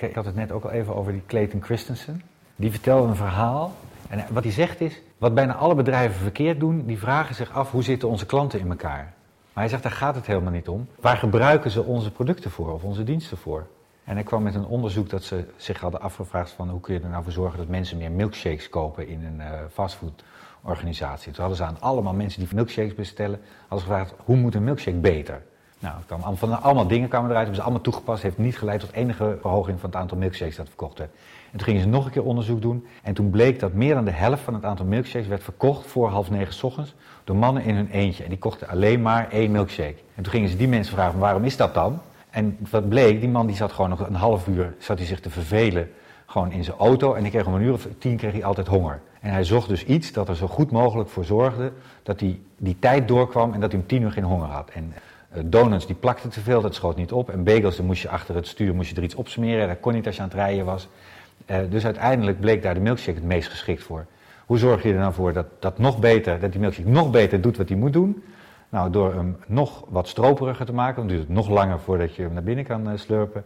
Ik, had het net ook al even over die Clayton Christensen. Die vertelde een verhaal. En wat hij zegt is, wat bijna alle bedrijven verkeerd doen, die vragen zich af hoe zitten onze klanten in elkaar. Maar hij zegt, daar gaat het helemaal niet om. Waar gebruiken ze onze producten voor of onze diensten voor? En hij kwam met een onderzoek dat ze zich hadden afgevraagd van hoe kun je er nou voor zorgen dat mensen meer milkshakes kopen in een uh, fastfoodorganisatie. Toen hadden ze aan allemaal mensen die milkshakes bestellen, hadden gevraagd hoe moet een milkshake beter? Nou, van allemaal dingen kwamen eruit, hebben ze allemaal toegepast, heeft niet geleid tot enige verhoging van het aantal milkshakes dat verkocht werd. En toen gingen ze nog een keer onderzoek doen en toen bleek dat meer dan de helft van het aantal milkshakes werd verkocht voor half negen s ochtends door mannen in hun eentje. En die kochten alleen maar één milkshake. En toen gingen ze die mensen vragen, waarom is dat dan? En wat bleek, die man die zat gewoon nog een half uur zat hij zich te vervelen gewoon in zijn auto. En ik kreeg om een uur of tien kreeg hij altijd honger. En hij zocht dus iets dat er zo goed mogelijk voor zorgde dat hij die tijd doorkwam en dat hij om tien uur geen honger had. En donuts die plakten te veel, dat schoot niet op. En bagels, dan moest je achter het stuur moest je er iets opsmeren. Dat kon niet als je aan het rijden was. Uh, dus uiteindelijk bleek daar de milkshake het meest geschikt voor. Hoe zorg je er nou voor dat, dat nog beter, dat die milkshake nog beter doet wat hij moet doen? Nou, door hem nog wat stroperiger te maken, dan duurt het nog langer voordat je hem naar binnen kan uh, slurpen.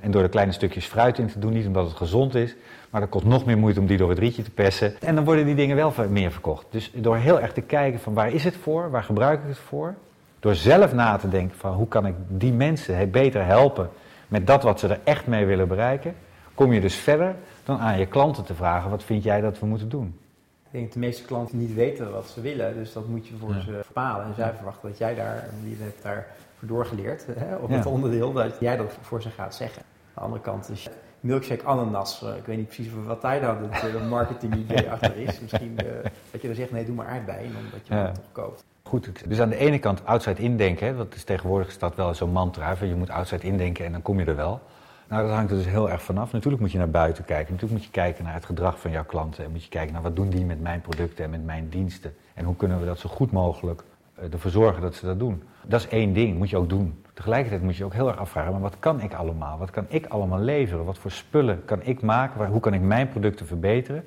En door er kleine stukjes fruit in te doen, niet omdat het gezond is, maar dat kost nog meer moeite om die door het rietje te persen. En dan worden die dingen wel meer verkocht. Dus door heel erg te kijken van waar is het voor, waar gebruik ik het voor, door zelf na te denken van hoe kan ik die mensen beter helpen met dat wat ze er echt mee willen bereiken, kom je dus verder dan aan je klanten te vragen wat vind jij dat we moeten doen. Ik denk dat de meeste klanten niet weten wat ze willen, dus dat moet je voor ja. ze bepalen. En zij verwachten dat jij daar, je hebt daar voor doorgeleerd hè, op ja. het onderdeel, dat jij dat voor ze gaat zeggen. Aan de andere kant is milkshake ananas. Uh, ik weet niet precies wat daar nou het uh, marketing idee achter is. Misschien uh, dat je dan zegt, nee, doe maar aardbeien, omdat je ja. toch koopt. Goed, dus aan de ene kant outside indenken, dat is tegenwoordig staat wel zo'n mantra, je moet outside indenken en dan kom je er wel. Nou, dat hangt er dus heel erg vanaf. Natuurlijk moet je naar buiten kijken. Natuurlijk moet je kijken naar het gedrag van jouw klanten. En moet je kijken naar wat doen die met mijn producten en met mijn diensten. En hoe kunnen we dat zo goed mogelijk ervoor zorgen dat ze dat doen. Dat is één ding, moet je ook doen. Tegelijkertijd moet je ook heel erg afvragen, maar wat kan ik allemaal? Wat kan ik allemaal leveren? Wat voor spullen kan ik maken? Hoe kan ik mijn producten verbeteren?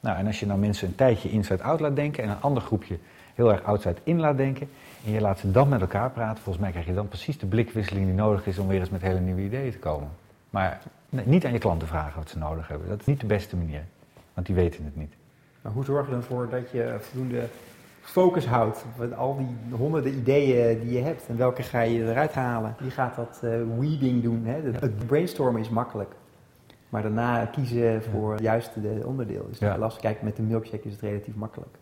Nou, en als je nou mensen een tijdje inside-out laat denken en een ander groepje heel erg outside-in laat denken en je laat ze dan met elkaar praten, volgens mij krijg je dan precies de blikwisseling die nodig is om weer eens met hele nieuwe ideeën te komen. Maar nee, niet aan je klanten vragen wat ze nodig hebben. Dat is niet de beste manier, want die weten het niet. Maar hoe zorg je ervoor dat je voldoende focus houdt met al die honderden ideeën die je hebt en welke ga je eruit halen? Wie gaat dat uh, weeding doen? Hè? Het brainstormen is makkelijk. Maar daarna kiezen voor juist de onderdeel is ja. lastig. Kijk, met de milkshake is het relatief makkelijk.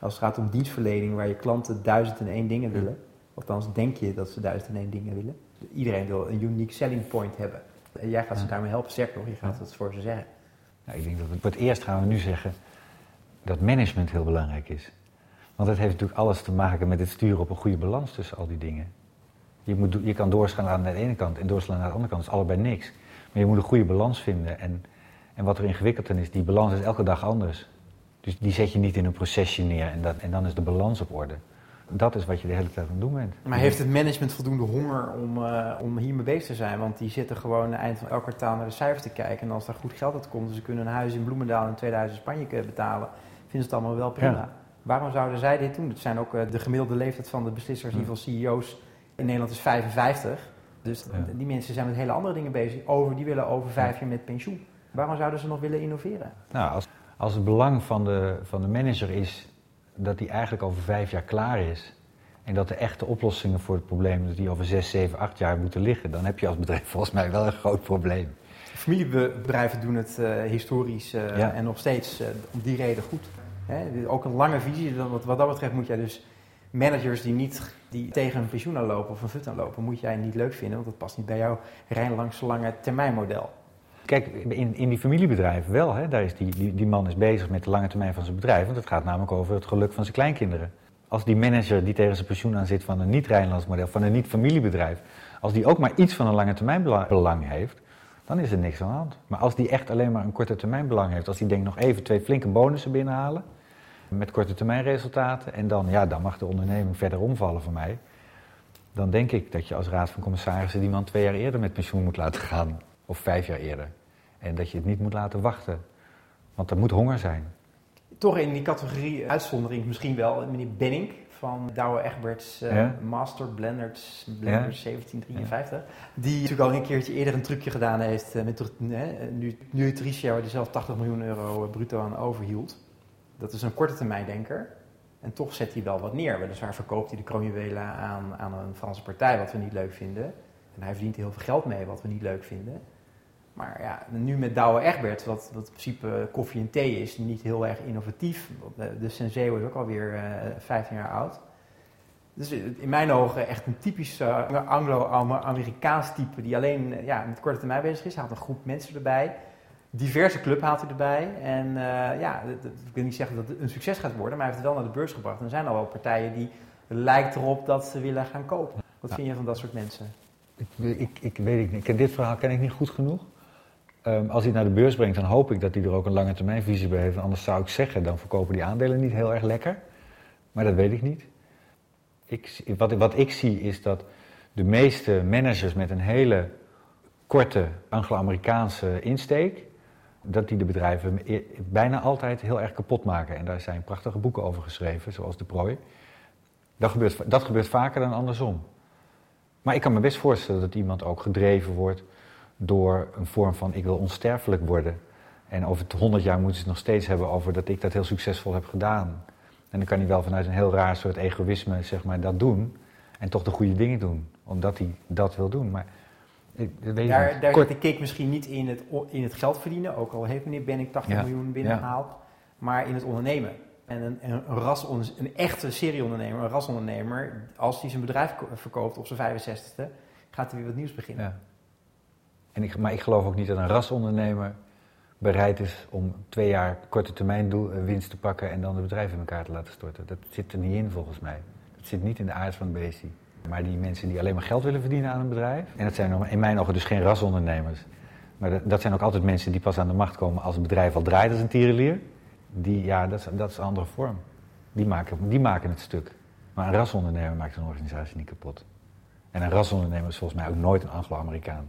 Als het gaat om dienstverlening waar je klanten duizend en één dingen willen, althans denk je dat ze duizend en één dingen willen. Iedereen wil een unique selling point hebben. En jij gaat ze daarmee helpen, sterker nog, je gaat het voor ze zeggen. Nou, ik denk dat we, voor het eerst gaan we nu zeggen dat management heel belangrijk is. Want het heeft natuurlijk alles te maken met het sturen op een goede balans tussen al die dingen. Je, moet, je kan doorslaan aan de ene kant en doorslaan naar de andere kant. Dat is allebei niks. Maar je moet een goede balans vinden. En, en wat er ingewikkeld in is, die balans is elke dag anders. Dus die zet je niet in een procesje neer en, dat, en dan is de balans op orde. Dat is wat je de hele tijd aan het doen bent. Maar heeft het management voldoende honger om, uh, om hiermee bezig te zijn? Want die zitten gewoon eind van elk kwartaal naar de cijfers te kijken. En als daar goed geld uit komt, dus ze kunnen een huis in Bloemendaal in 2000 Spanje betalen, vinden ze het allemaal wel prima. Ja. Waarom zouden zij dit doen? Het zijn ook uh, de gemiddelde leeftijd van de beslissers, in ieder geval CEO's in Nederland is 55. Dus ja. die mensen zijn met hele andere dingen bezig. Over, die willen over vijf jaar met pensioen. Waarom zouden ze nog willen innoveren? Nou, als, als het belang van de, van de manager is dat die eigenlijk over vijf jaar klaar is. En dat de echte oplossingen voor het probleem, dat die over zes, zeven, acht jaar moeten liggen, dan heb je als bedrijf volgens mij wel een groot probleem. Familiebedrijven doen het uh, historisch uh, ja. en nog steeds uh, om die reden goed. Hè? Ook een lange visie. Wat, wat dat betreft moet jij dus managers die niet die tegen een pensioen aanlopen of een fut aanlopen, moet jij niet leuk vinden, want dat past niet bij jouw Rijnlangs lange termijn model. Kijk, in, in die familiebedrijven wel. Hè, daar is die, die, die man is bezig met de lange termijn van zijn bedrijf. Want het gaat namelijk over het geluk van zijn kleinkinderen. Als die manager die tegen zijn pensioen aan zit van een niet-Rijnlands model, van een niet-familiebedrijf, als die ook maar iets van een lange termijn belang heeft, dan is er niks aan de hand. Maar als die echt alleen maar een korte termijn belang heeft, als die denkt nog even twee flinke bonussen binnenhalen, met korte termijn resultaten, en dan, ja, dan mag de onderneming verder omvallen voor mij, dan denk ik dat je als raad van commissarissen die man twee jaar eerder met pensioen moet laten gaan, of vijf jaar eerder. En dat je het niet moet laten wachten, want er moet honger zijn. Toch in die categorie uitzondering misschien wel meneer Benning van Douwe Egberts uh, Ja. Master Blenders, Blenders Ja. 1753. Die natuurlijk al een keertje eerder een trucje gedaan heeft uh, met nu, Nutricia, waar hij zelf 80 miljoen euro bruto aan overhield. Dat is een korte termijn denker. En toch zet hij wel wat neer. Weliswaar verkoopt hij de kroonjuwelen aan, aan een Franse partij, wat we niet leuk vinden. En hij verdient er heel veel geld mee, wat we niet leuk vinden. Maar ja, nu met Douwe Egberts, wat, wat in principe koffie en thee is, niet heel erg innovatief. De, de Senseo is ook alweer uh, 15 jaar oud. Dus in mijn ogen echt een typisch uh, Anglo-Amerikaans type die alleen ja, met korte termijn bezig is. Hij haalt een groep mensen erbij. Diverse club haalt hij erbij. En uh, ja, dat, ik wil niet zeggen dat het een succes gaat worden, maar hij heeft het wel naar de beurs gebracht. En er zijn al wel partijen die lijkt erop dat ze willen gaan kopen. Wat ja. vind je van dat soort mensen? Ik, ik, ik weet niet. Dit verhaal ken ik niet goed genoeg. Um, als hij naar de beurs brengt, dan hoop ik dat hij er ook een lange termijn visie bij heeft. Anders zou ik zeggen, dan verkopen die aandelen niet heel erg lekker. Maar dat weet ik niet. Ik, wat, wat ik zie is dat de meeste managers met een hele korte Anglo-Amerikaanse insteek, dat die de bedrijven bijna altijd heel erg kapot maken. En daar zijn prachtige boeken over geschreven, zoals De Prooi. Dat gebeurt, dat gebeurt vaker dan andersom. Maar ik kan me best voorstellen dat iemand ook gedreven wordt door een vorm van ik wil onsterfelijk worden. En over 100 jaar moeten ze het nog steeds hebben over dat ik dat heel succesvol heb gedaan. En dan kan hij wel vanuit een heel raar soort egoïsme zeg maar, dat doen. En toch de goede dingen doen. Omdat hij dat wil doen. Maar ik, weet daar niet. daar zit de kick misschien niet in het, in het geld verdienen. Ook al heeft meneer Benning 80 Ja. miljoen binnengehaald. Maar in het ondernemen. En een, een, ras, een echte serieondernemer, een rasondernemer, als hij zijn bedrijf verkoopt op zijn 65ste, gaat hij weer wat nieuws beginnen. Ja. En ik, maar ik geloof ook niet dat een rasondernemer bereid is om twee jaar korte termijn doel, uh, winst te pakken en dan het bedrijf in elkaar te laten storten. Dat zit er niet in volgens mij. Dat zit niet in de aard van het beestie. Maar die mensen die alleen maar geld willen verdienen aan een bedrijf, en dat zijn in mijn ogen dus geen rasondernemers. Maar dat, dat zijn ook altijd mensen die pas aan de macht komen als het bedrijf al draait als een tierenlier. Die, ja, dat is, dat is een andere vorm. Die maken, die maken het stuk. Maar een rasondernemer maakt een organisatie niet kapot. En een rasondernemer is volgens mij ook nooit een Anglo-Amerikaan.